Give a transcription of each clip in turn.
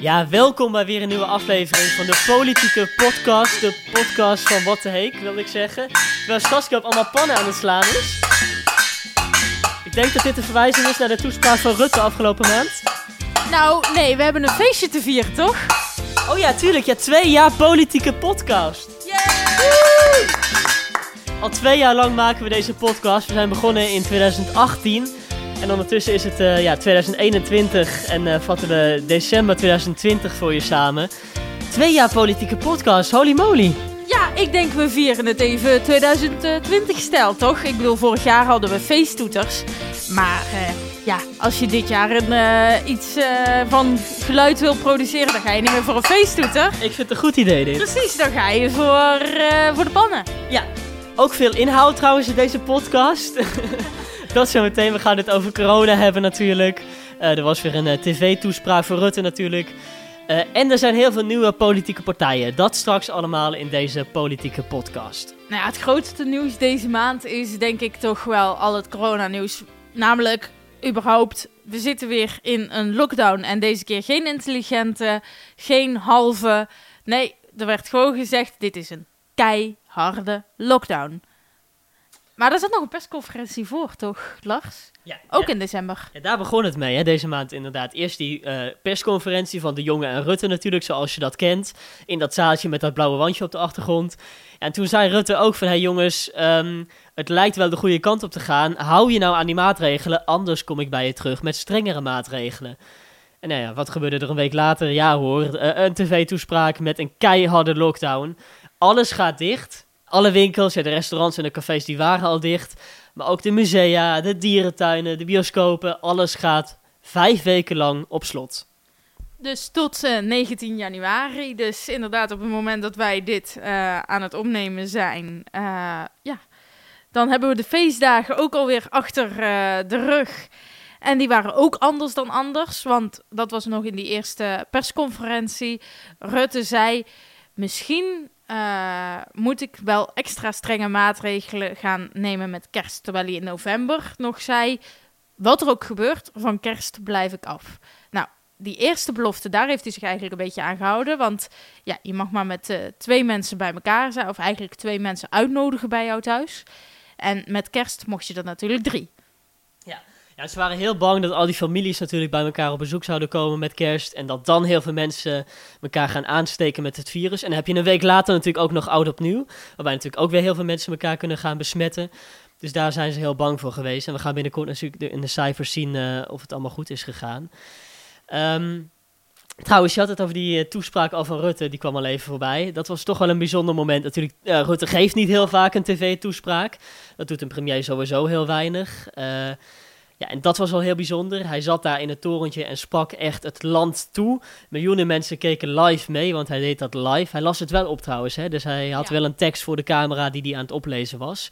Ja, welkom bij weer een nieuwe aflevering van de Politieke Podcast. De podcast van Wat de Heek, wil ik zeggen. Terwijl Saskia op allemaal pannen aan het slaan is. Ik denk dat dit een verwijzing is naar de toespraak van Rutte afgelopen maand. Nou, nee, we hebben een feestje te vieren, toch? Oh ja, tuurlijk. Ja, twee jaar Politieke Podcast. Al twee jaar lang maken we deze podcast. We zijn begonnen in 2018. En ondertussen is het eh, ja, 2021 en eh, vatten we december 2020 voor je samen. Twee jaar politieke podcast, holy moly. Ja, ik denk we vieren het even 2020 stijl, toch? Ik bedoel, vorig jaar hadden we feesttoeters. Maar eh, ja, als je dit jaar een, iets van geluid wil produceren, dan ga je niet meer voor een feesttoeter. Ik vind het een goed idee dit. Precies, dan ga je voor, voor de pannen. Ja, ook veel inhoud trouwens in deze podcast. Dat zo meteen. We gaan het over corona hebben natuurlijk. Eh, er was weer een eh, tv-toespraak voor Rutte natuurlijk. Eh, en er zijn heel veel nieuwe politieke partijen. Dat straks allemaal in deze politieke podcast. Nou ja, het grootste nieuws deze maand is denk ik toch wel al het coronanieuws. Namelijk, überhaupt, we zitten weer in een lockdown. En deze keer geen intelligente, geen halve. Nee, er werd gewoon gezegd, dit is een keiharde lockdown. Maar er zat nog een persconferentie voor, toch, Lars? Ja, Ook in december. Ja, daar begon het mee, hè, deze maand inderdaad. Eerst die eh, persconferentie van de jongen en Rutte natuurlijk, zoals je dat kent. In dat zaaltje met dat blauwe wandje op de achtergrond. En toen zei Rutte ook van, hé hey jongens, ehm, het lijkt wel de goede kant op te gaan. Hou je nou aan die maatregelen, anders kom ik bij je terug met strengere maatregelen. En nou ja, wat gebeurde er een week later? Ja hoor, eh, een tv-toespraak met een keiharde lockdown. Alles gaat dicht. Alle winkels, ja, de restaurants en de cafés die waren al dicht. Maar ook de musea, de dierentuinen, de bioscopen, alles gaat vijf weken lang op slot. Dus tot eh, 19 januari. Dus inderdaad, op het moment dat wij dit eh, aan het opnemen zijn, eh, ja, dan hebben we de feestdagen ook alweer achter eh, de rug. En die waren ook anders dan anders, want dat was nog in die eerste persconferentie. Rutte zei: Misschien eh, moet ik wel extra strenge maatregelen gaan nemen met kerst. Terwijl hij in november nog zei: Wat er ook gebeurt, van kerst blijf ik af. Nou, die eerste belofte, daar heeft hij zich eigenlijk een beetje aan gehouden. Want ja, je mag maar met eh, twee mensen bij elkaar zijn, of eigenlijk twee mensen uitnodigen bij jou thuis. En met kerst mocht je er natuurlijk drie. Ja, ze waren heel bang dat al die families natuurlijk bij elkaar op bezoek zouden komen met kerst. En dat dan heel veel mensen elkaar gaan aansteken met het virus. En dan heb je een week later natuurlijk ook nog oud opnieuw. Waarbij natuurlijk ook weer heel veel mensen elkaar kunnen gaan besmetten. Dus daar zijn ze heel bang voor geweest. En we gaan binnenkort natuurlijk in de cijfers zien eh, of het allemaal goed is gegaan. Ehm, trouwens, je had het over die eh, toespraak al van Rutte. Die kwam al even voorbij. Dat was toch wel een bijzonder moment. Natuurlijk, eh, Rutte geeft niet heel vaak een tv-toespraak. Dat doet een premier sowieso heel weinig. Ja, en dat was wel heel bijzonder. Hij zat daar in het torentje en sprak echt het land toe. Miljoenen mensen keken live mee, want hij deed dat live. Hij las het wel op trouwens, hè? dus hij had Ja. wel een tekst voor de camera die hij aan het oplezen was.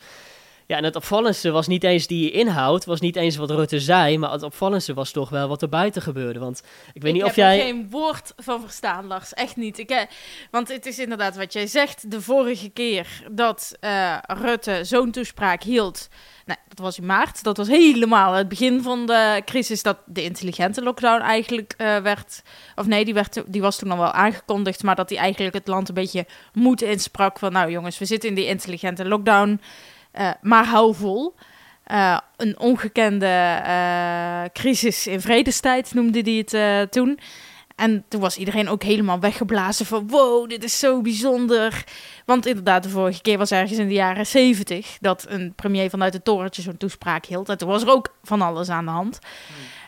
Ja, en het opvallendste was niet eens die inhoud, was niet eens wat Rutte zei, maar het opvallendste was toch wel wat er buiten gebeurde. Want ik weet niet ik of heb jij... er geen woord van verstaan, Lars. Echt niet. Ik, eh, want het is inderdaad wat jij zegt. De vorige keer dat eh, Rutte zo'n toespraak hield... Nou, dat was in maart. Dat was helemaal het begin van de crisis... dat de intelligente lockdown eigenlijk eh, werd... Of nee, die, werd, die was toen al wel aangekondigd... maar dat hij eigenlijk het land een beetje moed insprak... van nou jongens, we zitten in die intelligente lockdown... eh, maar hou vol. Eh, een ongekende eh, crisis in vredestijd noemde hij het toen. En toen was iedereen ook helemaal weggeblazen van wow, dit is zo bijzonder. Want inderdaad, de vorige keer was ergens in de jaren zeventig dat een premier vanuit het torentje zo'n toespraak hield. En toen was er ook van alles aan de hand.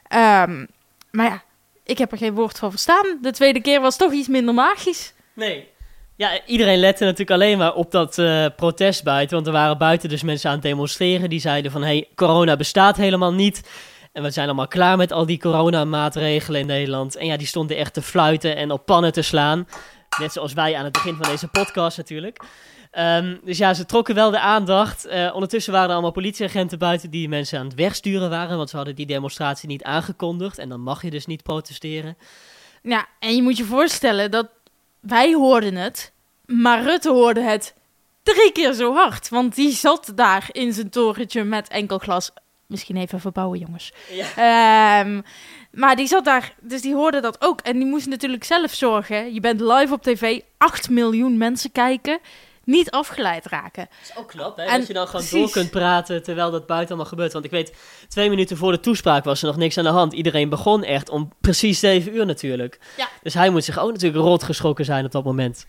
Ehm, maar ja, ik heb er geen woord van verstaan. De tweede keer was toch iets minder magisch. Nee. Ja, iedereen lette natuurlijk alleen maar op dat eh, protest buiten. Want er waren buiten dus mensen aan het demonstreren. Die zeiden van, hé, hey, corona bestaat helemaal niet. En we zijn allemaal klaar met al die coronamaatregelen in Nederland. En ja, die stonden echt te fluiten en op pannen te slaan. Net zoals wij aan het begin van deze podcast natuurlijk. Ehm, dus ja, ze trokken wel de aandacht. Eh, ondertussen waren er allemaal politieagenten buiten die mensen aan het wegsturen waren. Want ze hadden die demonstratie niet aangekondigd. En dan mag je dus niet protesteren. Ja, en je moet je voorstellen dat wij hoorden het, maar Rutte hoorde het drie keer zo hard. Want die zat daar in zijn torentje met enkel glas misschien even verbouwen, jongens. Ja. Ehm, maar die zat daar, dus die hoorde dat ook. En die moest natuurlijk zelf zorgen. Je bent live op tv, 8 miljoen mensen kijken. Niet afgeleid raken. Dat is ook knap, hè? En dat je dan gewoon precies. door kunt praten terwijl dat buiten allemaal gebeurt. Want ik weet, twee minuten voor de toespraak was er nog niks aan de hand. Iedereen begon echt om precies zeven uur natuurlijk. Ja. Dus hij moet zich ook natuurlijk rot geschrokken zijn op dat moment.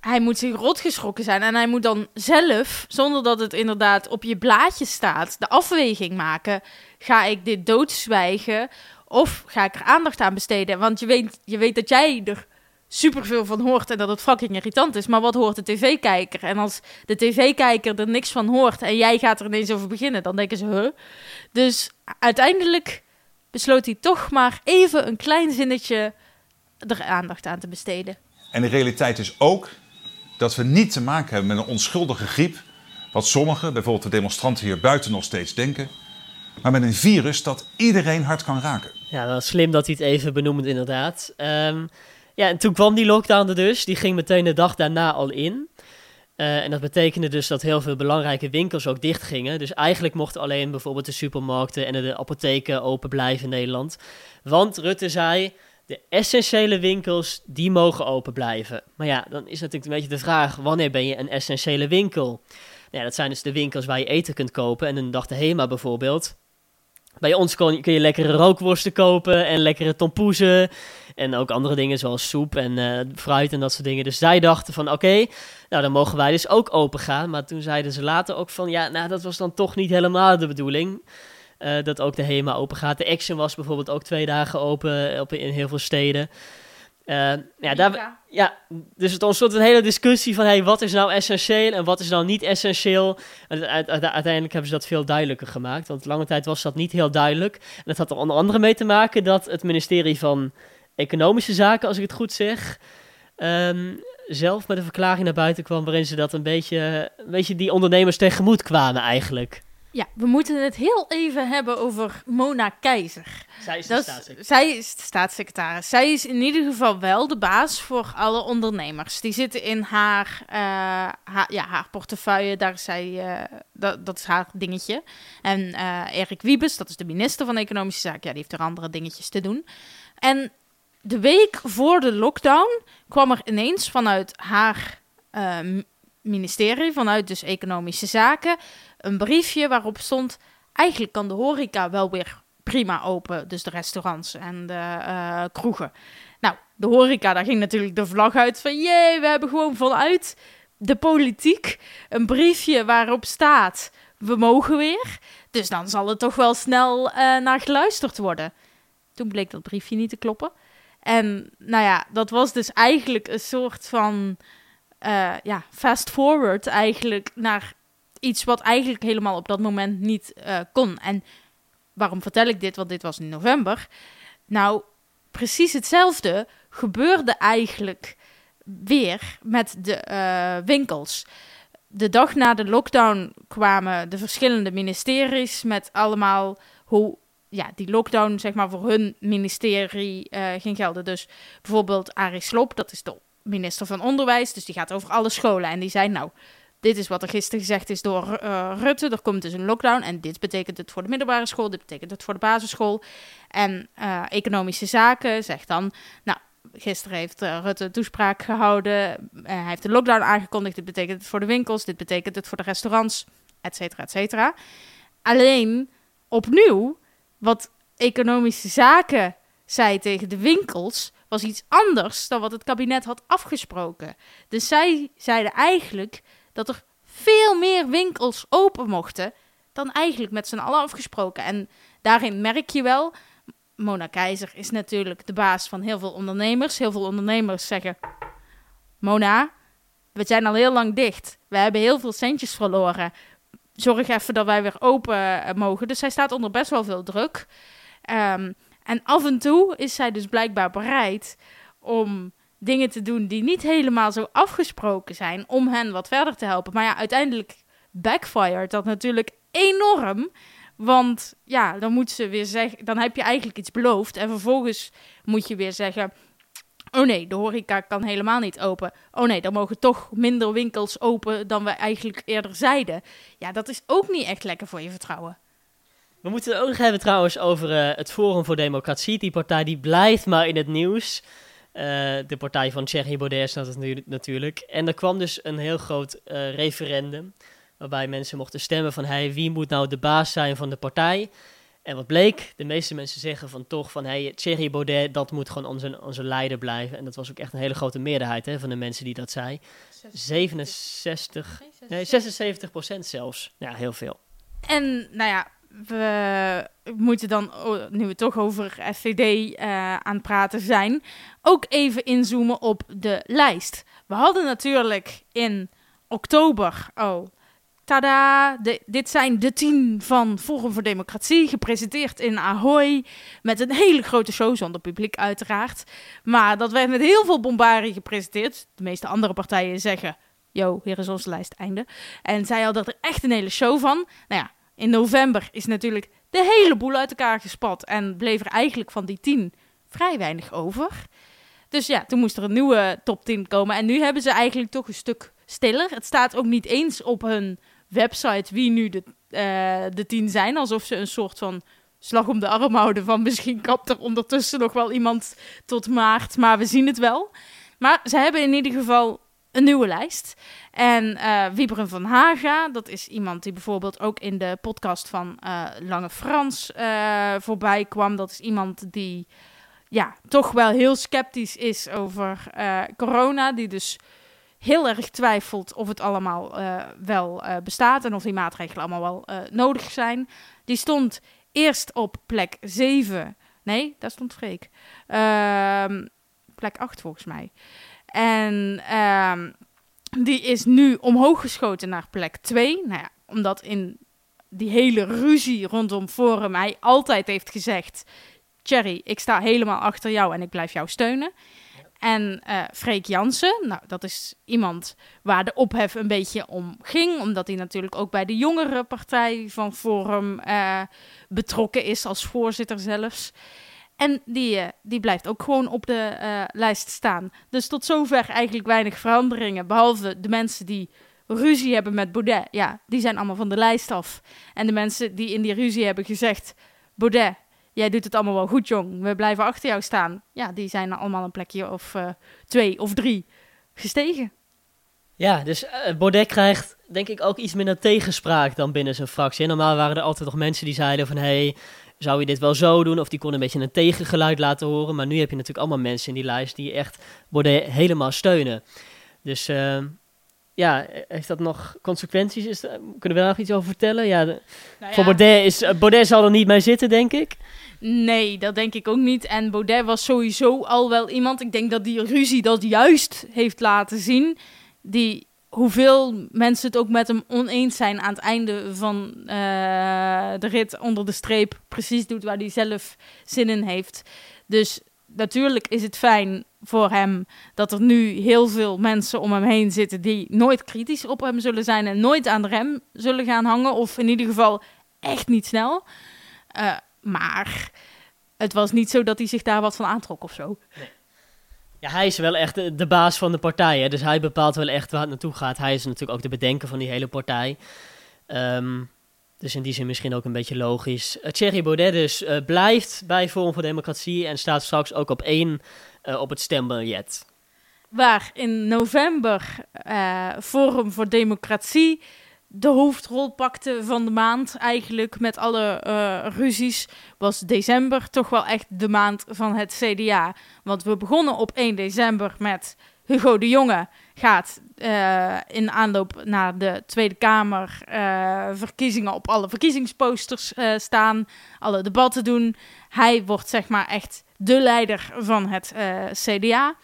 Hij moet zich rotgeschrokken zijn. En hij moet dan zelf, zonder dat het inderdaad op je blaadje staat, de afweging maken. Ga ik dit doodzwijgen of ga ik er aandacht aan besteden? Want je weet, je weet dat jij er superveel van hoort en dat het fucking irritant is. Maar wat hoort de tv-kijker? En als de tv-kijker er niks van hoort en jij gaat er ineens over beginnen, dan denken ze, huh? Dus uiteindelijk besloot hij toch maar even een klein zinnetje er aandacht aan te besteden. En de realiteit is ook dat we niet te maken hebben met een onschuldige griep, wat sommigen, bijvoorbeeld de demonstranten hier buiten, nog steeds denken, maar met een virus dat iedereen hard kan raken. Ja, wel slim dat hij het even benoemt inderdaad. Ehm, ja, en toen kwam die lockdown er dus. Die ging meteen de dag daarna al in. Eh, en dat betekende dus dat heel veel belangrijke winkels ook dicht gingen. Dus eigenlijk mochten alleen bijvoorbeeld de supermarkten en de apotheken open blijven in Nederland. Want Rutte zei, de essentiële winkels, die mogen open blijven. Maar ja, dan is natuurlijk een beetje de vraag, wanneer ben je een essentiële winkel? Nou dat zijn dus de winkels waar je eten kunt kopen. En dan dacht de HEMA bijvoorbeeld, bij ons kun je lekkere rookworsten kopen en lekkere tompoezen. En ook andere dingen zoals soep en eh, fruit en dat soort dingen. Dus zij dachten van oké, nou dan mogen wij dus ook open gaan. Maar toen zeiden ze later ook van ja, nou dat was dan toch niet helemaal de bedoeling. eh, dat ook de HEMA open gaat. De Action was bijvoorbeeld ook twee dagen open op, in heel veel steden. Eh, ja, daar, ja, dus het ontstond een hele discussie van hey, wat is nou essentieel en wat is nou niet essentieel. En uite- uite- uiteindelijk hebben ze dat veel duidelijker gemaakt. Want lange tijd was dat niet heel duidelijk. En dat had er onder andere mee te maken dat het ministerie van Economische Zaken, als ik het goed zeg, ehm, zelf met een verklaring naar buiten kwam waarin ze dat een beetje, een beetje die ondernemers tegemoet kwamen eigenlijk. Ja, we moeten het heel even hebben over Mona Keizer. Zij is de staatssecretaris. is, zij is de staatssecretaris. Zij is in ieder geval wel de baas voor alle ondernemers. Die zitten in haar, eh, haar, ja, haar portefeuille. Daar is zij, eh, dat, dat is haar dingetje. En eh, Erik Wiebes, dat is de minister van Economische Zaken. Ja, die heeft er andere dingetjes te doen. En de week voor de lockdown kwam er ineens vanuit haar eh, m- ministerie, vanuit dus Economische Zaken, een briefje waarop stond: eigenlijk kan de horeca wel weer prima open, dus de restaurants en de eh, kroegen. Nou, de horeca, daar ging natuurlijk de vlag uit van jee, we hebben gewoon vanuit de politiek een briefje waarop staat we mogen weer. Dus dan zal het toch wel snel eh, naar geluisterd worden. Toen bleek dat briefje niet te kloppen. En nou ja, dat was dus eigenlijk een soort van eh, ja, fast forward eigenlijk naar iets wat eigenlijk helemaal op dat moment niet eh, kon. En waarom vertel ik dit? Want dit was in november. Nou, precies hetzelfde gebeurde eigenlijk weer met de eh, winkels. De dag na de lockdown kwamen de verschillende ministeries met allemaal hoe ja, die lockdown zeg maar voor hun ministerie eh, ging gelden. Dus bijvoorbeeld Arie Slob, dat is de minister van Onderwijs, dus die gaat over alle scholen. En die zei nou, dit is wat er gisteren gezegd is door eh, Rutte. Er komt dus een lockdown. En dit betekent het voor de middelbare school. Dit betekent het voor de basisschool. En eh, economische zaken zegt dan. Nou, gisteren heeft Rutte toespraak gehouden. Eh, hij heeft de lockdown aangekondigd. Dit betekent het voor de winkels. Dit betekent het voor de restaurants. Et cetera, et cetera. Alleen opnieuw, wat economische zaken zei tegen de winkels. was iets anders dan wat het kabinet had afgesproken. Dus zij zeiden eigenlijk dat er veel meer winkels open mochten dan eigenlijk met z'n allen afgesproken. En daarin merk je wel, Mona Keizer is natuurlijk de baas van heel veel ondernemers. Heel veel ondernemers zeggen, Mona, we zijn al heel lang dicht. We hebben heel veel centjes verloren. Zorg even dat wij weer open eh, mogen. Dus zij staat onder best wel veel druk. Ehm, en af en toe is zij dus blijkbaar bereid om dingen te doen die niet helemaal zo afgesproken zijn om hen wat verder te helpen. Maar ja, uiteindelijk backfired dat natuurlijk enorm. Want ja, dan moet ze weer zeggen, dan heb je eigenlijk iets beloofd en vervolgens moet je weer zeggen, oh nee, de horeca kan helemaal niet open. Oh nee, dan mogen toch minder winkels open dan we eigenlijk eerder zeiden. Ja, dat is ook niet echt lekker voor je vertrouwen. We moeten het ook nog hebben trouwens over eh, het Forum voor Democratie. Die partij die blijft maar in het nieuws. Eh, de partij van Thierry Baudet dat nu- natuurlijk. En er kwam dus een heel groot eh, referendum. Waarbij mensen mochten stemmen van hey, wie moet nou de baas zijn van de partij. En wat bleek? De meeste mensen zeggen van toch van hey, Thierry Baudet, dat moet gewoon onze, onze leider blijven. En dat was ook echt een hele grote meerderheid hè, van de mensen die dat zei. 67, nee 76 procent zelfs. Ja, heel veel. En nou ja, we moeten dan, nu we toch over FVD eh, aan het praten zijn, ook even inzoomen op de lijst. We hadden natuurlijk in oktober, oh, tada, dit zijn de tien van Forum voor Democratie, gepresenteerd in Ahoy, met een hele grote show, zonder publiek uiteraard. Maar dat werd met heel veel bombarie gepresenteerd. De meeste andere partijen zeggen, yo, hier is onze lijst, einde. En zij hadden er echt een hele show van. Nou ja, in november is natuurlijk de hele boel uit elkaar gespat. En bleef er eigenlijk van die tien vrij weinig over. Dus ja, toen moest er een nieuwe top 10 komen. En nu hebben ze eigenlijk toch een stuk stiller. Het staat ook niet eens op hun website wie nu de, eh, de tien zijn. Alsof ze een soort van slag om de arm houden van misschien kapt er ondertussen nog wel iemand tot maart. Maar we zien het wel. Maar ze hebben in ieder geval een nieuwe lijst. En eh Wieberen van Haga, dat is iemand die bijvoorbeeld ook in de podcast van eh, Lange Frans voorbij kwam. Dat is iemand die ja, toch wel heel sceptisch is over corona. Die dus heel erg twijfelt of het allemaal eh, wel eh, bestaat en of die maatregelen allemaal wel eh, nodig zijn. Die stond eerst op plek 7. Nee, daar stond Freek. Ehm, plek 8 volgens mij. En ehm, die is nu omhoog geschoten naar plek 2. Nou ja, omdat in die hele ruzie rondom Forum hij altijd heeft gezegd... Thierry, ik sta helemaal achter jou en ik blijf jou steunen. En eh Freek Jansen, nou, dat is iemand waar de ophef een beetje om ging. Omdat hij natuurlijk ook bij de jongere partij van Forum eh, betrokken is, als voorzitter zelfs. En die, eh, die blijft ook gewoon op de lijst staan. Dus tot zover eigenlijk weinig veranderingen. Behalve de mensen die ruzie hebben met Baudet. Ja, die zijn allemaal van de lijst af. En de mensen die in die ruzie hebben gezegd... Baudet, jij doet het allemaal wel goed, jong. We blijven achter jou staan. Ja, die zijn allemaal een plekje of eh, twee of drie gestegen. Ja, dus eh, Baudet krijgt denk ik ook iets minder tegenspraak dan binnen zijn fractie. En normaal waren er altijd nog mensen die zeiden van... hey, zou je dit wel zo doen? Of die konden een beetje een tegengeluid laten horen. Maar nu heb je natuurlijk allemaal mensen in die lijst die echt Baudet helemaal steunen. Dus eh, ja, heeft dat nog consequenties? Is, kunnen we daar nog iets over vertellen? Ja, de- Nou voor Baudet, is, Baudet zal er niet mee zitten, denk ik. Nee, dat denk ik ook niet. En Baudet was sowieso al wel iemand. Ik denk dat die ruzie dat juist heeft laten zien. Die hoeveel mensen het ook met hem oneens zijn aan het einde van eh, de rit onder de streep precies doet waar hij zelf zin in heeft. Dus natuurlijk is het fijn voor hem dat er nu heel veel mensen om hem heen zitten die nooit kritisch op hem zullen zijn en nooit aan de rem zullen gaan hangen. Of in ieder geval echt niet snel. Eh, maar het was niet zo dat hij zich daar wat van aantrok of zo. Ja, hij is wel echt de, de baas van de partij. Hè? Dus hij bepaalt wel echt waar het naartoe gaat. Hij is natuurlijk ook de bedenker van die hele partij. Ehm, dus in die zin misschien ook een beetje logisch. Uh, Thierry Baudet dus eh, blijft bij Forum voor Democratie en staat straks ook op één eh, op het stembiljet. Waar in november Forum voor Democratie de hoofdrol pakte van de maand. Eigenlijk met alle eh, ruzies was december toch wel echt de maand van het CDA. Want we begonnen op 1 december met Hugo de Jonge gaat eh, in aanloop naar de Tweede Kamer eh, verkiezingen op alle verkiezingsposters staan, alle debatten doen. Hij wordt zeg maar echt de leider van het CDA.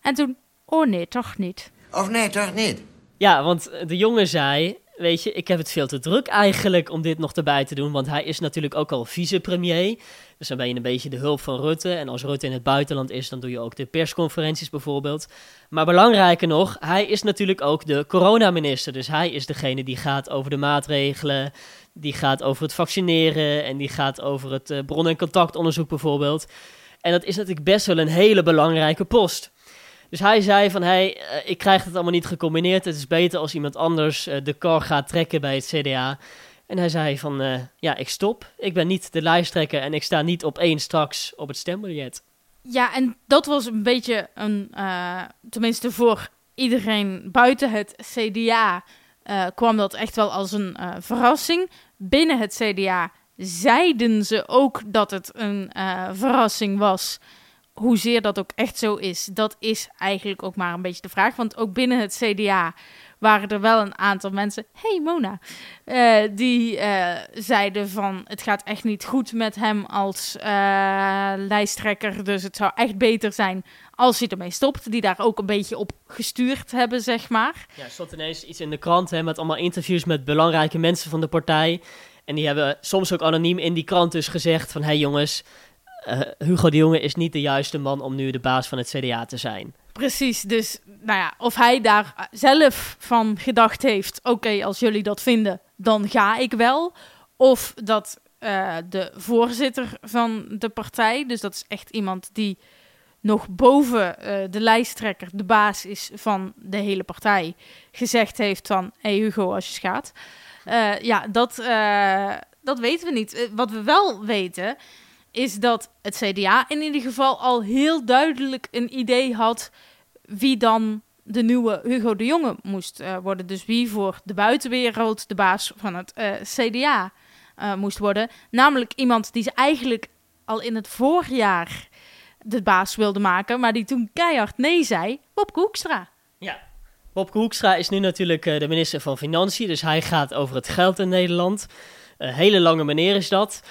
En toen, oh nee, toch niet. Of nee, toch niet? Ja, want eh, de jongen zei, weet je, ik heb het veel te druk eigenlijk om dit nog erbij te doen. Want hij is natuurlijk ook al vicepremier. Dus dan ben je een beetje de hulp van Rutte. En als Rutte in het buitenland is, dan doe je ook de persconferenties bijvoorbeeld. Maar belangrijker nog, hij is natuurlijk ook de coronaminister. Dus hij is degene die gaat over de maatregelen, die gaat over het vaccineren en die gaat over het eh, bron- en contactonderzoek bijvoorbeeld. En dat is natuurlijk best wel een hele belangrijke post. Dus hij zei van, hey, eh, ik krijg het allemaal niet gecombineerd. Het is beter als iemand anders eh, de kar gaat trekken bij het CDA. En hij zei van, eh, ja, ik stop. Ik ben niet de lijsttrekker en ik sta niet op één straks op het stembiljet. Ja, en dat was een beetje een, tenminste voor iedereen buiten het CDA, uh, kwam dat echt wel als een verrassing. Binnen het CDA zeiden ze ook dat het een verrassing was. Hoezeer dat ook echt zo is, dat is eigenlijk ook maar een beetje de vraag. Want ook binnen het CDA waren er wel een aantal mensen, hey Mona, uh, die uh, zeiden van het gaat echt niet goed met hem als uh, lijsttrekker. Dus het zou echt beter zijn als hij ermee stopt. Die daar ook een beetje op gestuurd hebben, zeg maar. Ja, er stond ineens iets in de krant hè, met allemaal interviews met belangrijke mensen van de partij. En die hebben soms ook anoniem in die krant dus gezegd van... hé hey jongens, Hugo de Jonge is niet de juiste man om nu de baas van het CDA te zijn. Precies, dus nou ja, of hij daar zelf van gedacht heeft: oké, als jullie dat vinden, dan ga ik wel. Of dat uh, de voorzitter van de partij, dus dat is echt iemand die nog boven uh, de lijsttrekker, de baas is van de hele partij, gezegd heeft van: hey Hugo, als je. Uh, ja, dat, dat weten we niet. wat we wel weten is dat het CDA in ieder geval al heel duidelijk een idee had wie dan de nieuwe Hugo de Jonge moest uh, worden. Dus wie voor de buitenwereld de baas van het uh, CDA uh, moest worden. Namelijk iemand die ze eigenlijk al in het voorjaar de baas wilde maken, maar die toen keihard nee zei, Bob Hoekstra. Ja, Bob Hoekstra is nu natuurlijk de minister van Financiën, dus hij gaat over het geld in Nederland. Een hele lange meneer is dat.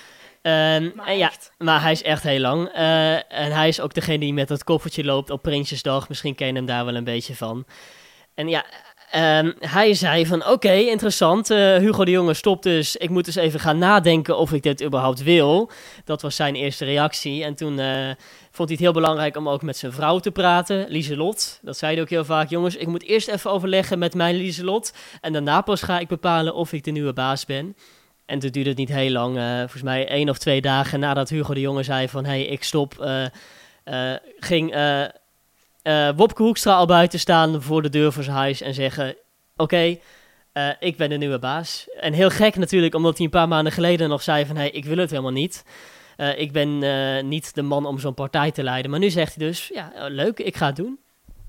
Um, maar, ja, maar hij is echt heel lang. Uh, en hij is ook degene die met dat koffertje loopt op Prinsjesdag. Misschien ken je hem daar wel een beetje van. En ja, um, hij zei van oké, interessant. Uh, Hugo de Jonge stopt dus. Ik moet dus even gaan nadenken of ik dit überhaupt wil. Dat was zijn eerste reactie. En toen uh, vond hij het heel belangrijk om ook met zijn vrouw te praten, Lieselot. Dat zei hij ook heel vaak. Jongens, ik moet eerst even overleggen met mijn Lieselot. En daarna pas ga ik bepalen of ik de nieuwe baas ben. En toen duurde het niet heel lang. Uh, volgens mij één of twee dagen nadat Hugo de Jonge zei van... hey, ik stop, uh, uh, ging Wopke Hoekstra al buiten staan voor de deur van zijn huis... en zeggen, oké, ik ben de nieuwe baas. En heel gek natuurlijk, omdat hij een paar maanden geleden nog zei van... hey, ik wil het helemaal niet. ik ben niet de man om zo'n partij te leiden. Maar nu zegt hij dus, ja, leuk, ik ga het doen.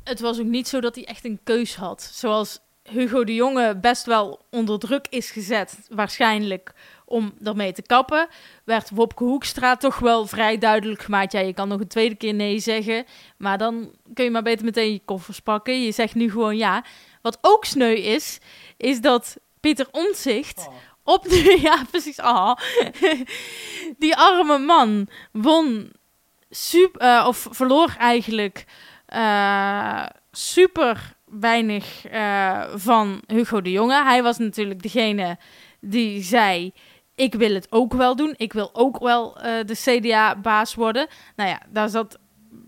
Het was ook niet zo dat hij echt een keus had. Zoals Hugo de Jonge best wel onder druk is gezet, waarschijnlijk om ermee te kappen, werd Wopke Hoekstra toch wel vrij duidelijk gemaakt. Ja, je kan nog een tweede keer nee zeggen, maar dan kun je maar beter meteen je koffers pakken. Je zegt nu gewoon ja. Wat ook sneu is, is dat Pieter Omtzigt oh. op de... Ja, precies, ah. die arme man won super... Uh, of verloor eigenlijk uh, super weinig uh, van Hugo de Jonge. Hij was natuurlijk degene die zei: Ik wil het ook wel doen. Ik wil ook wel uh, de CDA-baas worden. Nou ja, daar zat,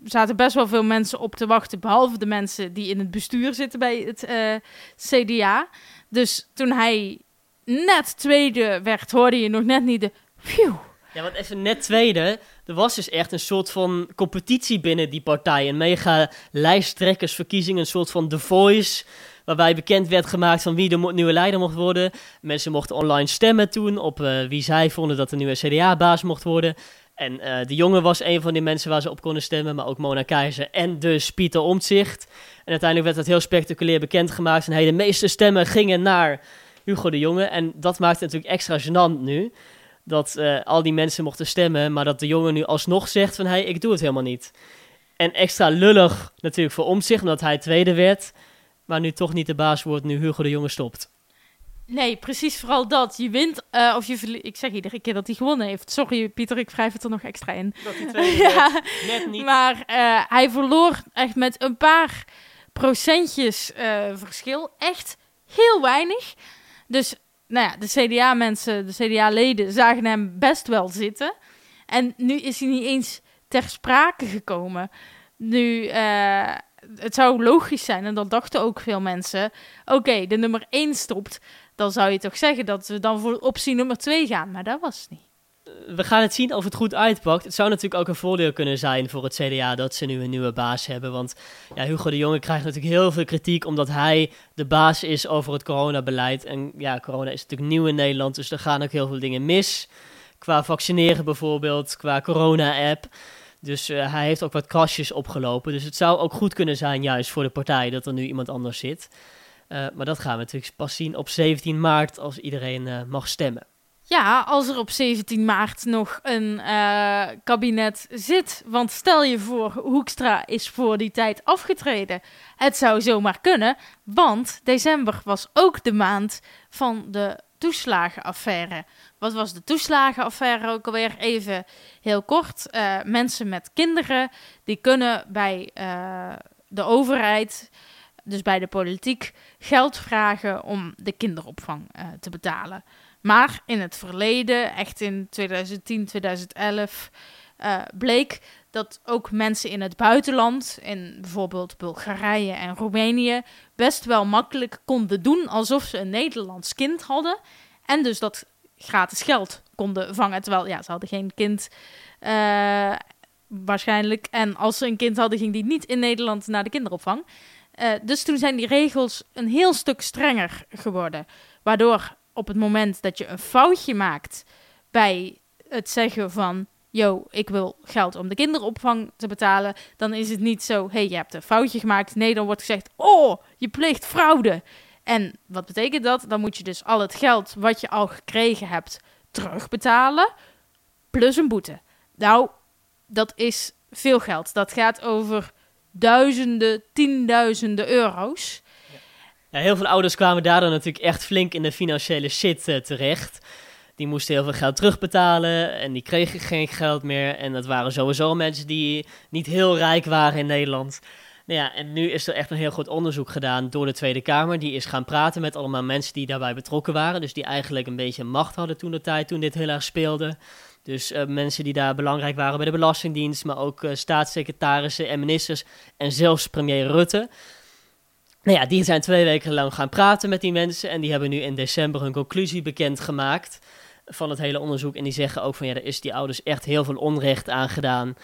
zaten best wel veel mensen op te wachten. Behalve de mensen die in het bestuur zitten bij het uh, CDA. Dus toen hij net tweede werd, hoorde je nog net niet de. Ja, want even net tweede. Er was dus echt een soort van competitie binnen die partij. Een mega lijsttrekkersverkiezing, een soort van The Voice. Waarbij bekend werd gemaakt van wie de nieuwe leider mocht worden. Mensen mochten online stemmen toen op uh, wie zij vonden dat de nieuwe CDA-baas mocht worden. En uh, de jongen was een van die mensen waar ze op konden stemmen, maar ook Mona Keizer en dus Pieter Omtzigt. En uiteindelijk werd dat heel spectaculair bekendgemaakt. En de meeste stemmen gingen naar Hugo de Jonge. En dat maakt het natuurlijk extra gênant nu dat uh, al die mensen mochten stemmen, maar dat de jongen nu alsnog zegt van, hé, hey, ik doe het helemaal niet. En extra lullig natuurlijk voor omzicht, omdat hij tweede werd, maar nu toch niet de baas wordt, nu Hugo de Jonge stopt. Nee, precies vooral dat. Je wint uh, of je Ik zeg iedere keer dat hij gewonnen heeft. Sorry Pieter, ik wrijf het er nog extra in. Dat hij tweede ja, net niet. Maar uh, hij verloor echt met een paar procentjes verschil. Echt heel weinig. Dus nou ja, de CDA-mensen, de CDA-leden zagen hem best wel zitten. En nu is hij niet eens ter sprake gekomen. Nu, uh, het zou logisch zijn, en dat dachten ook veel mensen. Oké, de nummer 1 stopt. Dan zou je toch zeggen dat we dan voor optie nummer 2 gaan. Maar dat was niet. We gaan het zien of het goed uitpakt. Het zou natuurlijk ook een voordeel kunnen zijn voor het CDA dat ze nu een nieuwe baas hebben. Want ja, Hugo de Jonge krijgt natuurlijk heel veel kritiek omdat hij de baas is over het coronabeleid. En ja, corona is natuurlijk nieuw in Nederland, dus er gaan ook heel veel dingen mis. Qua vaccineren bijvoorbeeld, qua corona-app. Dus uh, hij heeft ook wat kastjes opgelopen. Dus het zou ook goed kunnen zijn, juist voor de partij, dat er nu iemand anders zit. Uh, maar dat gaan we natuurlijk pas zien op 17 maart, als iedereen uh, mag stemmen. Ja, als er op 17 maart nog een uh, kabinet zit. Want stel je voor, Hoekstra is voor die tijd afgetreden. Het zou zomaar kunnen, want december was ook de maand van de toeslagenaffaire. Wat was de toeslagenaffaire ook alweer? Even heel kort. Uh, mensen met kinderen, die kunnen bij uh, de overheid, dus bij de politiek, geld vragen om de kinderopvang te betalen. Maar in het verleden, echt in 2010, 2011, uh, bleek dat ook mensen in het buitenland, in bijvoorbeeld Bulgarije en Roemenië, best wel makkelijk konden doen alsof ze een Nederlands kind hadden. En dus dat gratis geld konden vangen. Terwijl, ja, ze hadden geen kind uh, waarschijnlijk. En als ze een kind hadden, ging die niet in Nederland naar de kinderopvang. Uh, dus toen zijn die regels een heel stuk strenger geworden. Waardoor op het moment dat je een foutje maakt bij het zeggen van. Yo, ik wil geld om de kinderopvang te betalen. Dan is het niet zo. hey, je hebt een foutje gemaakt. Nee, dan wordt gezegd. Oh, je pleegt fraude. En wat betekent dat? Dan moet je dus al het geld wat je al gekregen hebt terugbetalen. Plus een boete. Nou, dat is veel geld. Dat gaat over duizenden, tienduizenden euro's. Heel veel ouders kwamen daardoor natuurlijk echt flink in de financiële shit uh, terecht. Die moesten heel veel geld terugbetalen en die kregen geen geld meer. En dat waren sowieso mensen die niet heel rijk waren in Nederland. Nou ja, en nu is er echt een heel goed onderzoek gedaan door de Tweede Kamer. Die is gaan praten met allemaal mensen die daarbij betrokken waren. Dus die eigenlijk een beetje macht hadden toen de tijd, toen dit heel erg speelde. Dus uh, mensen die daar belangrijk waren bij de Belastingdienst, maar ook uh, staatssecretarissen en ministers en zelfs premier Rutte. Nou ja, die zijn twee weken lang gaan praten met die mensen en die hebben nu in december hun conclusie bekendgemaakt van het hele onderzoek. En die zeggen ook van ja, er is die ouders echt heel veel onrecht aangedaan.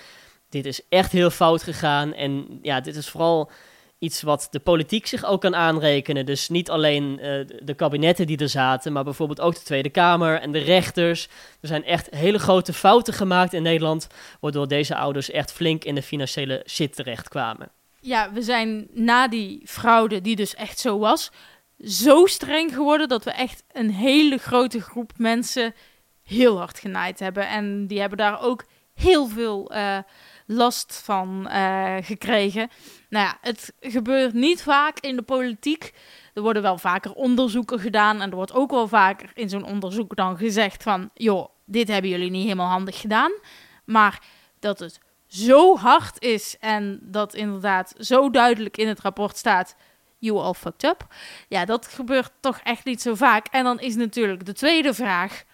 Dit is echt heel fout gegaan en ja, dit is vooral iets wat de politiek zich ook kan aanrekenen. Dus niet alleen uh, de kabinetten die er zaten, maar bijvoorbeeld ook de Tweede Kamer en de rechters. Er zijn echt hele grote fouten gemaakt in Nederland, waardoor deze ouders echt flink in de financiële shit terechtkwamen. Ja, we zijn na die fraude, die dus echt zo was, zo streng geworden dat we echt een hele grote groep mensen heel hard genaaid hebben. En die hebben daar ook heel veel uh, last van uh, gekregen. Nou ja, het gebeurt niet vaak in de politiek. Er worden wel vaker onderzoeken gedaan. En er wordt ook wel vaker in zo'n onderzoek dan gezegd van... joh, dit hebben jullie niet helemaal handig gedaan. Maar dat het zo hard is en dat inderdaad zo duidelijk in het rapport staat... You all fucked up. Ja, dat gebeurt toch echt niet zo vaak. En dan is natuurlijk de tweede vraag...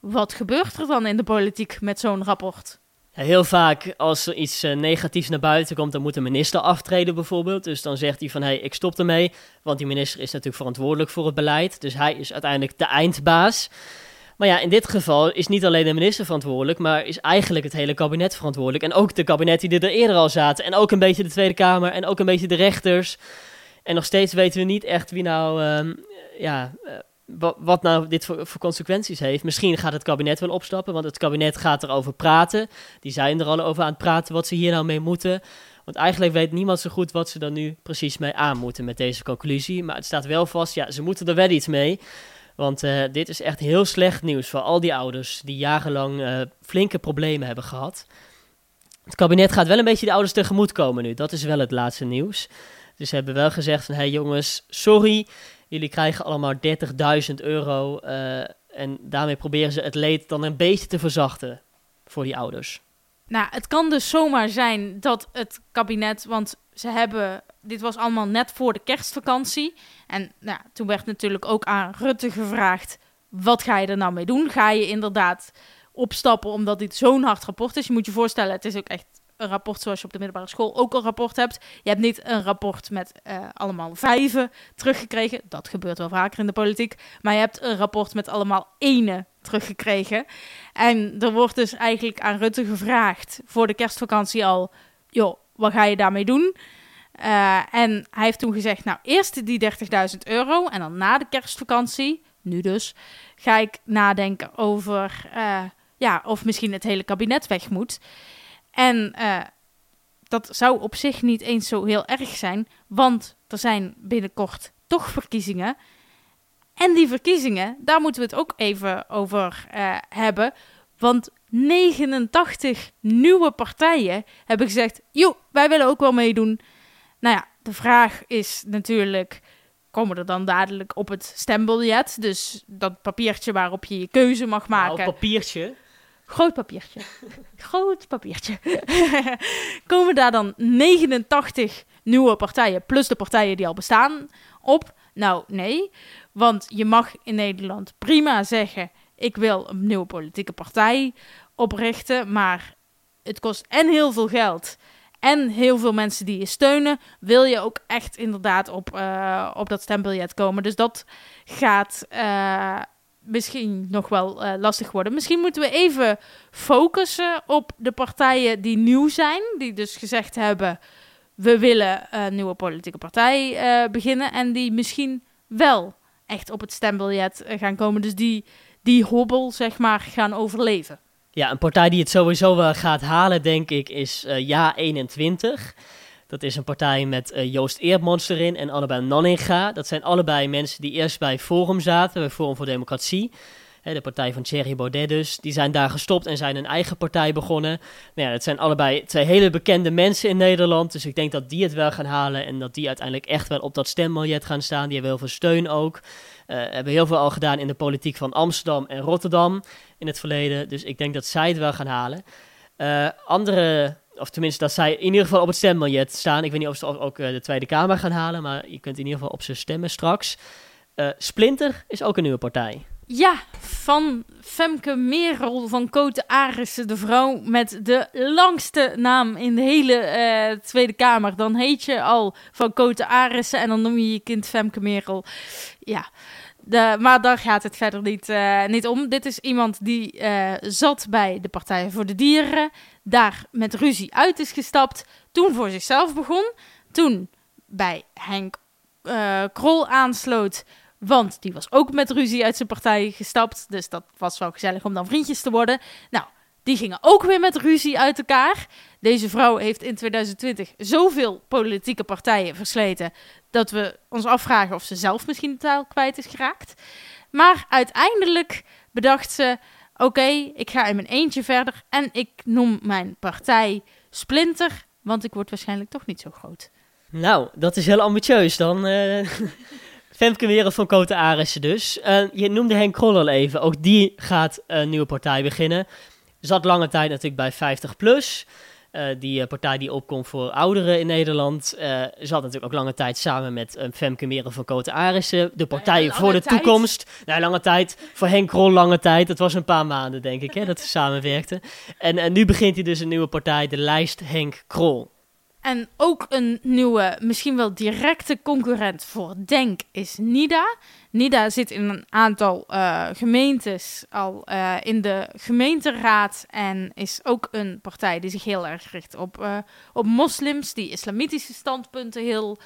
Wat gebeurt er dan in de politiek met zo'n rapport? Heel vaak als er iets uh, negatiefs naar buiten komt, dan moet de minister aftreden bijvoorbeeld. Dus dan zegt hij van, hé, hey, ik stop ermee. Want die minister is natuurlijk verantwoordelijk voor het beleid. Dus hij is uiteindelijk de eindbaas. Maar ja, in dit geval is niet alleen de minister verantwoordelijk, maar is eigenlijk het hele kabinet verantwoordelijk. En ook de kabinetten die er eerder al zaten. En ook een beetje de Tweede Kamer en ook een beetje de rechters. En nog steeds weten we niet echt wie nou, um, ja, uh, wat nou dit voor, consequenties heeft. Misschien gaat het kabinet wel opstappen, want het kabinet gaat erover praten. Die zijn er al over aan het praten wat ze hier nou mee moeten. Want eigenlijk weet niemand zo goed wat ze er nu precies mee aan moeten met deze conclusie. Maar het staat wel vast, ja, ze moeten er wel iets mee. Want uh, dit is echt heel slecht nieuws voor al die ouders die jarenlang uh, flinke problemen hebben gehad. Het kabinet gaat wel een beetje de ouders tegemoet komen nu. Dat is wel het laatste nieuws. Dus ze hebben wel gezegd van, hé hey jongens, sorry, jullie krijgen allemaal 30.000 euro. Uh, en daarmee proberen ze het leed dan een beetje te verzachten voor die ouders. Nou, het kan dus zomaar zijn dat het kabinet, want ze hebben, dit was allemaal net voor de kerstvakantie. En nou, toen werd natuurlijk ook aan Rutte gevraagd, wat ga je er nou mee doen? Ga je inderdaad opstappen omdat dit zo'n hard rapport is? Je moet je voorstellen, het is ook echt een rapport zoals je op de middelbare school ook een rapport hebt. Je hebt niet een rapport met uh, allemaal vijven teruggekregen. Dat gebeurt wel vaker in de politiek. Maar je hebt een rapport met allemaal ene teruggekregen. En er wordt dus eigenlijk aan Rutte gevraagd voor de kerstvakantie al... joh, wat ga je daarmee doen? Uh, en hij heeft toen gezegd, nou eerst die 30.000 euro en dan na de kerstvakantie, nu dus, ga ik nadenken over uh, ja, of misschien het hele kabinet weg moet. En uh, dat zou op zich niet eens zo heel erg zijn, want er zijn binnenkort toch verkiezingen. En die verkiezingen, daar moeten we het ook even over hebben. Want 89 nieuwe partijen hebben gezegd: joh, wij willen ook wel meedoen. Nou ja, de vraag is natuurlijk: komen er dan dadelijk op het stembiljet? Dus dat papiertje waarop je je keuze mag maken. Nou, papiertje. Groot papiertje. Groot papiertje. komen daar dan 89 nieuwe partijen, plus de partijen die al bestaan, op? Nou, nee. Want je mag in Nederland prima zeggen: ik wil een nieuwe politieke partij oprichten, maar het kost en heel veel geld en heel veel mensen die je steunen, wil je ook echt inderdaad op, uh, op dat stembiljet komen. Dus dat gaat uh, misschien nog wel uh, lastig worden. Misschien moeten we even focussen op de partijen die nieuw zijn, die dus gezegd hebben: we willen een nieuwe politieke partij beginnen en die misschien wel echt op het stembiljet gaan komen. Dus die, die hobbel, zeg maar, gaan overleven. Ja, een partij die het sowieso wel gaat halen, denk ik, is uh, Ja21. Dat is een partij met uh, Joost Eerdmans erin en allebei Nanninga. Dat zijn allebei mensen die eerst bij Forum zaten, bij Forum voor Democratie. De partij van Thierry Baudet dus. Die zijn daar gestopt en zijn een eigen partij begonnen. Nou ja, dat zijn allebei twee hele bekende mensen in Nederland. Dus ik denk dat die het wel gaan halen en dat die uiteindelijk echt wel op dat stembiljet gaan staan. Die hebben heel veel steun ook. Uh, hebben heel veel al gedaan in de politiek van Amsterdam en Rotterdam in het verleden. Dus ik denk dat zij het wel gaan halen. Uh, andere, of tenminste dat zij in ieder geval op het stembiljet staan. Ik weet niet of ze ook uh, de Tweede Kamer gaan halen, maar je kunt in ieder geval op ze stemmen straks. Splinter is ook een nieuwe partij. Ja, van Femke Merel van Kote Arissen, de vrouw met de langste naam in de hele Tweede Kamer. Dan heet je al van Kote Arissen en dan noem je je kind Femke Merel. Ja, de, maar daar gaat het verder niet, uh, niet om. Dit is iemand die uh, zat bij de Partij voor de Dieren. Daar met ruzie uit is gestapt. Toen voor zichzelf begon. Toen bij Henk Krol aansloot. Want die was ook met ruzie uit zijn partij gestapt. Dus dat was wel gezellig om dan vriendjes te worden. Nou, die gingen ook weer met ruzie uit elkaar. Deze vrouw heeft in 2020 zoveel politieke partijen versleten dat we ons afvragen of ze zelf misschien de taal kwijt is geraakt. Maar uiteindelijk bedacht ze: oké, ik ga in mijn eentje verder en ik noem mijn partij Splinter, want ik word waarschijnlijk toch niet zo groot. Nou, dat is heel ambitieus dan. Uh... Femke Wereld van Kote Arissen dus. Uh, je noemde Henk Krol al even. Ook die gaat een nieuwe partij beginnen. Zat lange tijd natuurlijk bij 50 plus. Uh, die partij die opkomt voor ouderen in Nederland. Uh, zat natuurlijk ook lange tijd samen met Femke Merel van Kote Arissen. De partij voor de tijd. toekomst. Nou, lange tijd. Voor Henk Krol lange tijd. Het was een paar maanden, denk ik, hè, dat ze samenwerkten. En, en nu begint hij dus een nieuwe partij, de lijst Henk Krol. En ook een nieuwe, misschien wel directe concurrent voor Denk is NIDA. NIDA zit in een aantal uh, gemeentes al uh, in de gemeenteraad en is ook een partij die zich heel erg richt op, uh, op moslims, die islamitische standpunten heel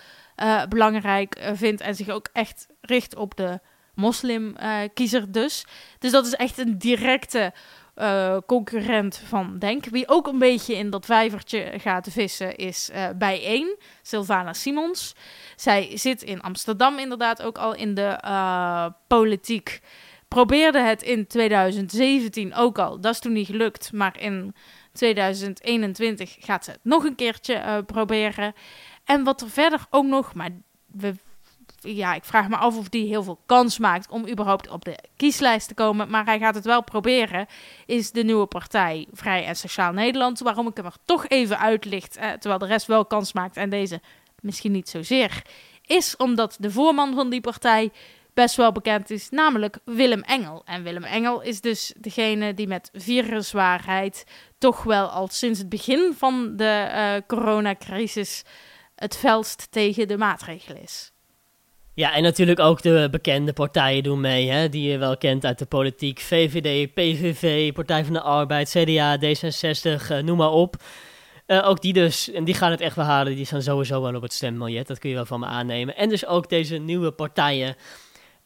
belangrijk vindt en zich ook echt richt op de moslimkiezer dus. Dus dat is echt een directe uh, concurrent van Denk. Wie ook een beetje in dat vijvertje gaat vissen is uh, bijeen, Sylvana Simons. Zij zit in Amsterdam inderdaad ook al in de uh, politiek. Probeerde het in 2017 ook al. Dat is toen niet gelukt. Maar in 2021 gaat ze het nog een keertje proberen. En wat er verder ook nog, maar we ja, ik vraag me af of die heel veel kans maakt om überhaupt op de kieslijst te komen. Maar hij gaat het wel proberen. Is de nieuwe partij Vrij en Sociaal Nederland. Waarom ik hem er toch even uitlicht. Eh, terwijl de rest wel kans maakt en deze misschien niet zozeer. Is omdat de voorman van die partij best wel bekend is, namelijk Willem Engel. En Willem Engel is dus degene die met viruswaarheid toch wel al sinds het begin van de uh, coronacrisis het felst tegen de maatregelen is. Ja, en natuurlijk ook de bekende partijen doen mee, hè, die je wel kent uit de politiek. VVD, PVV, Partij van de Arbeid, CDA, D66, uh, noem maar op. Uh, ook die dus, en die gaan het echt wel halen, die staan sowieso wel op het stembiljet, dat kun je wel van me aannemen. En dus ook deze nieuwe partijen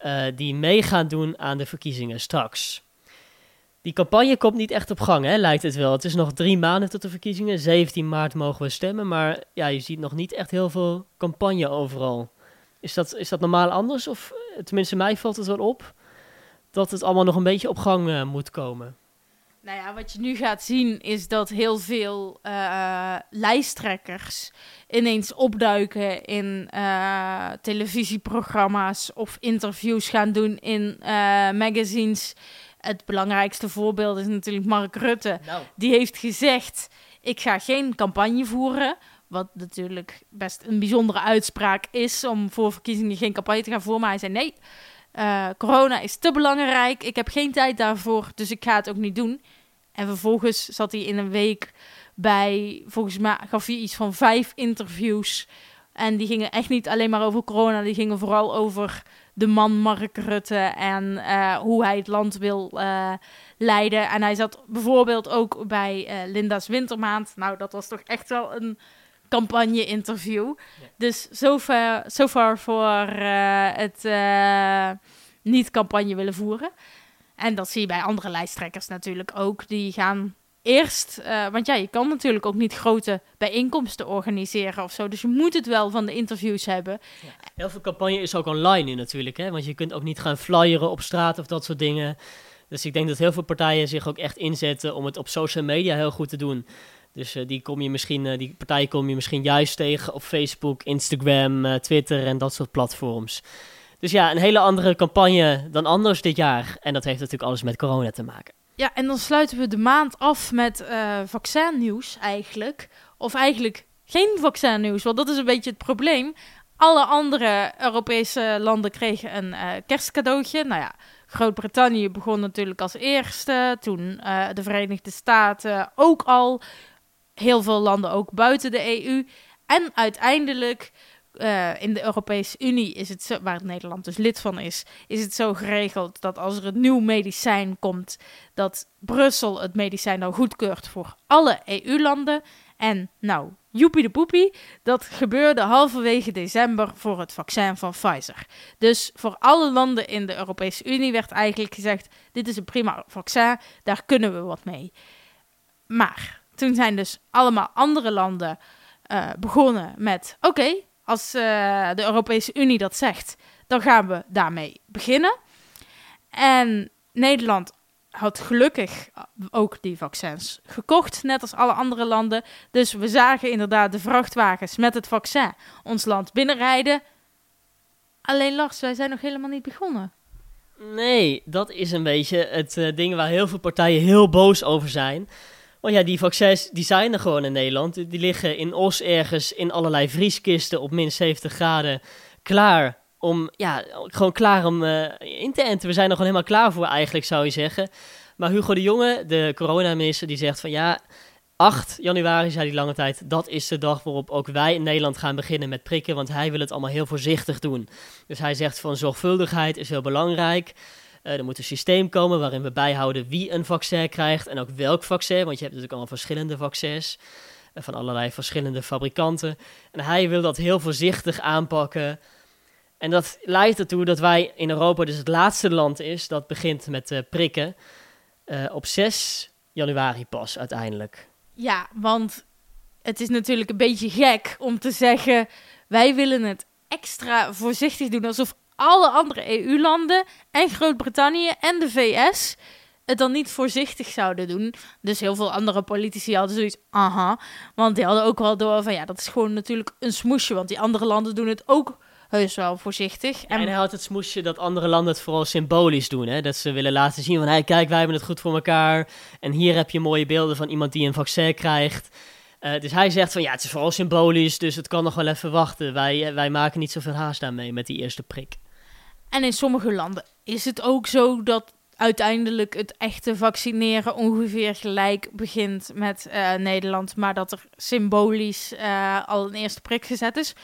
uh, die mee gaan doen aan de verkiezingen straks. Die campagne komt niet echt op gang, hè, lijkt het wel. Het is nog drie maanden tot de verkiezingen. 17 maart mogen we stemmen, maar ja, je ziet nog niet echt heel veel campagne overal. Is dat, is dat normaal anders? Of eh, tenminste, mij valt het wel op dat het allemaal nog een beetje op gang uh, moet komen. Nou ja, wat je nu gaat zien is dat heel veel uh, lijsttrekkers ineens opduiken in uh, televisieprogramma's of interviews gaan doen in magazines. Het belangrijkste voorbeeld is natuurlijk Mark Rutte. Nou. Die heeft gezegd: Ik ga geen campagne voeren. Wat natuurlijk best een bijzondere uitspraak is om voor verkiezingen geen campagne te gaan voeren. Maar hij zei: Nee, uh, corona is te belangrijk. Ik heb geen tijd daarvoor, dus ik ga het ook niet doen. En vervolgens zat hij in een week bij, volgens mij gaf hij iets van vijf interviews. En die gingen echt niet alleen maar over corona, die gingen vooral over de man Mark Rutte en uh, hoe hij het land wil uh, leiden. En hij zat bijvoorbeeld ook bij Linda's Wintermaand. Nou, dat was toch echt wel een campagne-interview. Ja. Dus zover so far voor het niet campagne willen voeren. En dat zie je bij andere lijsttrekkers natuurlijk ook. Die gaan eerst, uh, want ja, je kan natuurlijk ook niet grote bijeenkomsten organiseren of zo. Dus je moet het wel van de interviews hebben. Ja. Heel veel campagne is ook online nu natuurlijk, hè? want je kunt ook niet gaan flyeren op straat of dat soort dingen. Dus ik denk dat heel veel partijen zich ook echt inzetten om het op social media heel goed te doen. Dus uh, die, kom je misschien, uh, die partijen kom je misschien juist tegen op Facebook, Instagram, Twitter en dat soort platforms. Dus ja, een hele andere campagne dan anders dit jaar. En dat heeft natuurlijk alles met corona te maken. Ja, en dan sluiten we de maand af met vaccinnieuws eigenlijk. Of eigenlijk geen vaccinnieuws, want dat is een beetje het probleem. Alle andere Europese landen kregen een kerstcadeautje. Nou ja, Groot-Brittannië begon natuurlijk als eerste. Toen de Verenigde Staten ook al. Heel veel landen ook buiten de EU. En uiteindelijk uh, in de Europese Unie is het zo, waar Nederland dus lid van is, is het zo geregeld dat als er een nieuw medicijn komt, dat Brussel het medicijn dan goedkeurt voor alle EU-landen. En nou, joepie de poepie, dat gebeurde halverwege december voor het vaccin van Pfizer. Dus voor alle landen in de Europese Unie werd eigenlijk gezegd: dit is een prima vaccin, daar kunnen we wat mee. Maar toen zijn dus allemaal andere landen uh, begonnen met: oké, als uh, de Europese Unie dat zegt, dan gaan we daarmee beginnen. En Nederland had gelukkig ook die vaccins gekocht, net als alle andere landen. Dus we zagen inderdaad de vrachtwagens met het vaccin ons land binnenrijden. Alleen Lars, wij zijn nog helemaal niet begonnen. Nee, dat is een beetje het uh, ding waar heel veel partijen heel boos over zijn. Ja, die vaccins die zijn er gewoon in Nederland. Die liggen in Os ergens in allerlei vrieskisten op min 70 graden. Klaar om, ja, gewoon klaar om uh, in te enten. We zijn er gewoon helemaal klaar voor eigenlijk, zou je zeggen. Maar Hugo de Jonge, de coronaminister, die zegt van ja... 8 januari, zei hij lange tijd, dat is de dag waarop ook wij in Nederland gaan beginnen met prikken, want hij wil het allemaal heel voorzichtig doen. Dus hij zegt van zorgvuldigheid is heel belangrijk. Uh, er moet een systeem komen waarin we bijhouden wie een vaccin krijgt en ook welk vaccin. Want je hebt natuurlijk allemaal verschillende vaccins uh, van allerlei verschillende fabrikanten. En hij wil dat heel voorzichtig aanpakken. En dat leidt ertoe dat wij in Europa dus het laatste land is dat begint met uh, prikken. op 6 januari pas uiteindelijk. Ja, want het is natuurlijk een beetje gek om te zeggen: wij willen het extra voorzichtig doen, alsof alle andere EU-landen en Groot-Brittannië en de VS het dan niet voorzichtig zouden doen. Dus heel veel andere politici hadden zoiets, aha. Want die hadden ook wel door van, ja, dat is gewoon natuurlijk een smoesje. Want die andere landen doen het ook heus wel voorzichtig. En, en hij had het smoesje dat andere landen het vooral symbolisch doen. Hè? Dat ze willen laten zien van, hey, kijk, wij hebben het goed voor elkaar. En hier heb je mooie beelden van iemand die een vaccin krijgt. Uh, dus hij zegt van, ja, het is vooral symbolisch, dus het kan nog wel even wachten. Wij, wij maken niet zoveel haast daarmee met die eerste prik. En in sommige landen is het ook zo dat uiteindelijk het echte vaccineren ongeveer gelijk begint met uh, Nederland, maar dat er symbolisch uh, al een eerste prik gezet is.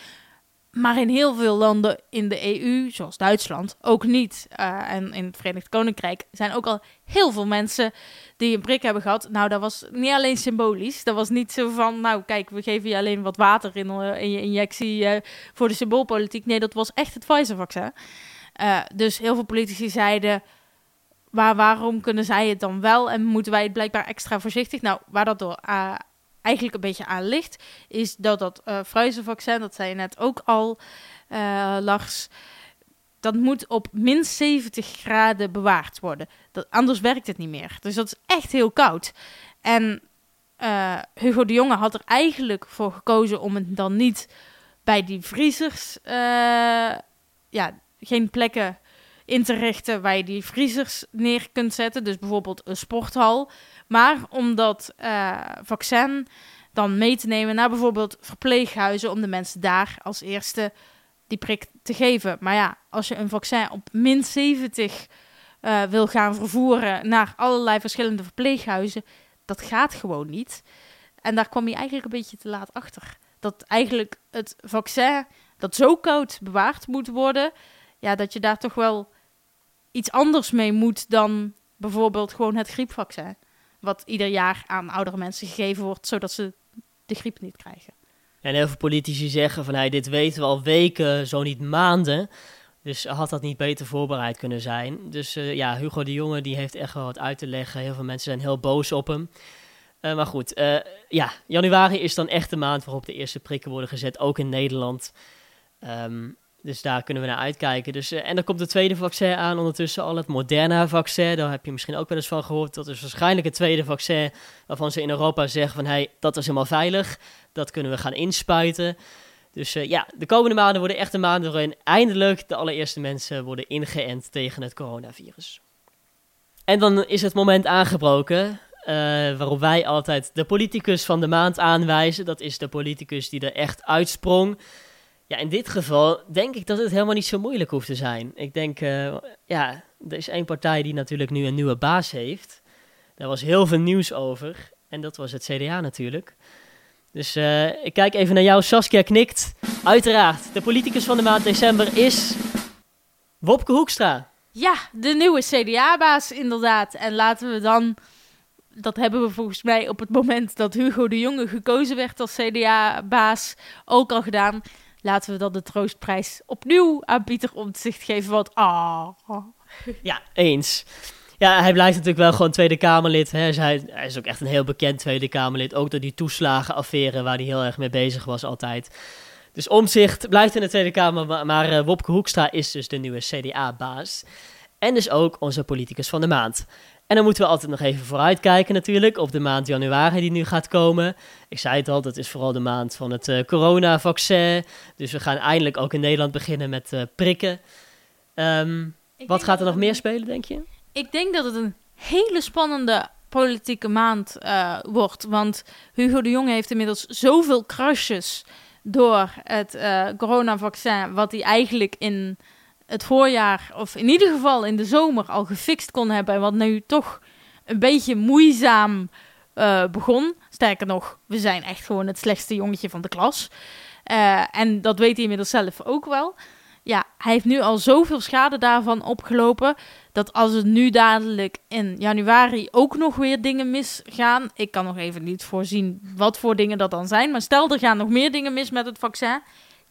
Maar in heel veel landen in de EU, zoals Duitsland, ook niet. Uh, en in het Verenigd Koninkrijk zijn ook al heel veel mensen die een prik hebben gehad. Nou, dat was niet alleen symbolisch. Dat was niet zo van, nou kijk, we geven je alleen wat water in, je injectie voor de symboolpolitiek. Nee, dat was echt het Pfizer-vaccin. Uh, dus heel veel politici zeiden, maar waarom kunnen zij het dan wel en moeten wij het blijkbaar extra voorzichtig? Nou, waar dat door eigenlijk een beetje aan ligt, is dat dat uh, vaccin, dat zei je net ook al, uh, Lars, dat moet op min 70 graden bewaard worden. Dat, anders werkt het niet meer. Dus dat is echt heel koud. En Hugo de Jonge had er eigenlijk voor gekozen om het dan niet bij die vriezers, ja, geen plekken in te richten waar je die vriezers neer kunt zetten. Dus bijvoorbeeld een sporthal. Maar om dat uh, vaccin dan mee te nemen naar bijvoorbeeld verpleeghuizen, om de mensen daar als eerste die prik te geven. Maar ja, als je een vaccin op min 70 uh, wil gaan vervoeren naar allerlei verschillende verpleeghuizen, dat gaat gewoon niet. En daar kwam je eigenlijk een beetje te laat achter. Dat eigenlijk het vaccin dat zo koud bewaard moet worden, ja, dat je daar toch wel iets anders mee moet dan bijvoorbeeld gewoon het griepvaccin. Wat ieder jaar aan oudere mensen gegeven wordt, zodat ze de griep niet krijgen. En heel veel politici zeggen van hey, dit weten we al weken, zo niet maanden. Dus had dat niet beter voorbereid kunnen zijn. Dus uh, ja, Hugo de Jonge die heeft echt wel wat uit te leggen. Heel veel mensen zijn heel boos op hem. Uh, maar goed, uh, ja, januari is dan echt de maand waarop de eerste prikken worden gezet, ook in Nederland. Um, dus daar kunnen we naar uitkijken. Dus, uh, en dan komt het tweede vaccin aan ondertussen al, het Moderna-vaccin. Daar heb je misschien ook wel eens van gehoord. Dat is waarschijnlijk het tweede vaccin waarvan ze in Europa zeggen van... hey, dat is helemaal veilig, dat kunnen we gaan inspuiten. Dus uh, ja, de komende maanden worden echt de maanden waarin eindelijk de allereerste mensen worden ingeënt tegen het coronavirus. En dan is het moment aangebroken uh, waarop wij altijd de politicus van de maand aanwijzen. Dat is de politicus die er echt uitsprong... Ja, in dit geval denk ik dat het helemaal niet zo moeilijk hoeft te zijn. Ik denk, uh, ja, er is één partij die natuurlijk nu een nieuwe baas heeft. Daar was heel veel nieuws over. En dat was het CDA natuurlijk. Dus uh, ik kijk even naar jou, Saskia knikt. Uiteraard, de politicus van de maand december is Wopke Hoekstra. Ja, de nieuwe CDA-baas inderdaad. En laten we dan, dat hebben we volgens mij op het moment dat Hugo de Jonge gekozen werd als CDA-baas ook al gedaan laten we dan de troostprijs opnieuw aan Pieter Omtzigt geven. Want, ah. Ja, eens. Ja, hij blijft natuurlijk wel gewoon Tweede Kamerlid. Hè. Hij, hij, is ook echt een heel bekend Tweede Kamerlid. Ook door die toeslagenaffaire waar hij heel erg mee bezig was altijd. Dus Omtzigt blijft in de Tweede Kamer. Maar, uh, Wopke Hoekstra is dus de nieuwe CDA-baas. En dus ook onze politicus van de maand. En dan moeten we altijd nog even vooruitkijken natuurlijk op de maand januari die nu gaat komen. Ik zei het al, dat is vooral de maand van het uh, coronavaccin. Dus we gaan eindelijk ook in Nederland beginnen met uh, prikken. Um, wat gaat er nog meer spelen, denk je? Ik denk dat het een hele spannende politieke maand uh, wordt. Want Hugo de Jonge heeft inmiddels zoveel crashes door het coronavaccin... wat hij eigenlijk in het voorjaar, of in ieder geval in de zomer, al gefixt kon hebben. En wat nu toch een beetje moeizaam uh, begon. Sterker nog, we zijn echt gewoon het slechtste jongetje van de klas. Uh, en dat weet hij inmiddels zelf ook wel. Ja, hij heeft nu al zoveel schade daarvan opgelopen. Dat als het nu dadelijk in januari ook nog weer dingen misgaan. Ik kan nog even niet voorzien wat voor dingen dat dan zijn. Maar stel er gaan nog meer dingen mis met het vaccin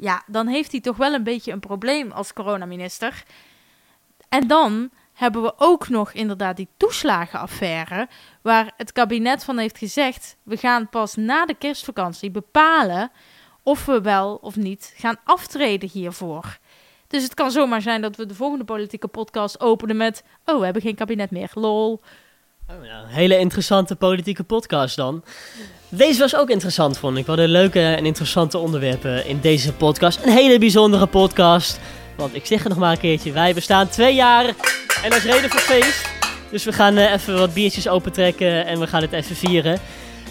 ja, dan heeft hij toch wel een beetje een probleem als coronaminister. En dan hebben we ook nog inderdaad die toeslagenaffaire, waar het kabinet van heeft gezegd: we gaan pas na de kerstvakantie bepalen of we wel of niet gaan aftreden hiervoor. Dus het kan zomaar zijn dat we de volgende politieke podcast openen met: oh, we hebben geen kabinet meer, lol. Oh, ja, een hele interessante politieke podcast dan. Deze was ook interessant, vond ik. We hadden leuke en interessante onderwerpen in deze podcast. Een hele bijzondere podcast. Want ik zeg het nog maar een keertje, wij bestaan twee jaar en dat is reden voor feest. Dus we gaan uh, even wat biertjes opentrekken en we gaan het even vieren.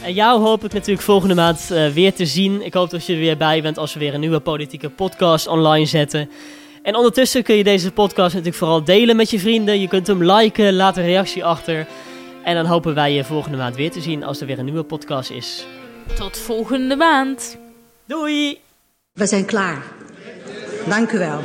En jou hoop ik natuurlijk volgende maand uh, weer te zien. Ik hoop dat je er weer bij bent als we weer een nieuwe politieke podcast online zetten. En ondertussen kun je deze podcast natuurlijk vooral delen met je vrienden. Je kunt hem liken, laat een reactie achter. En dan hopen wij je volgende maand weer te zien als er weer een nieuwe podcast is. Tot volgende maand. Doei! We zijn klaar. Dank u wel.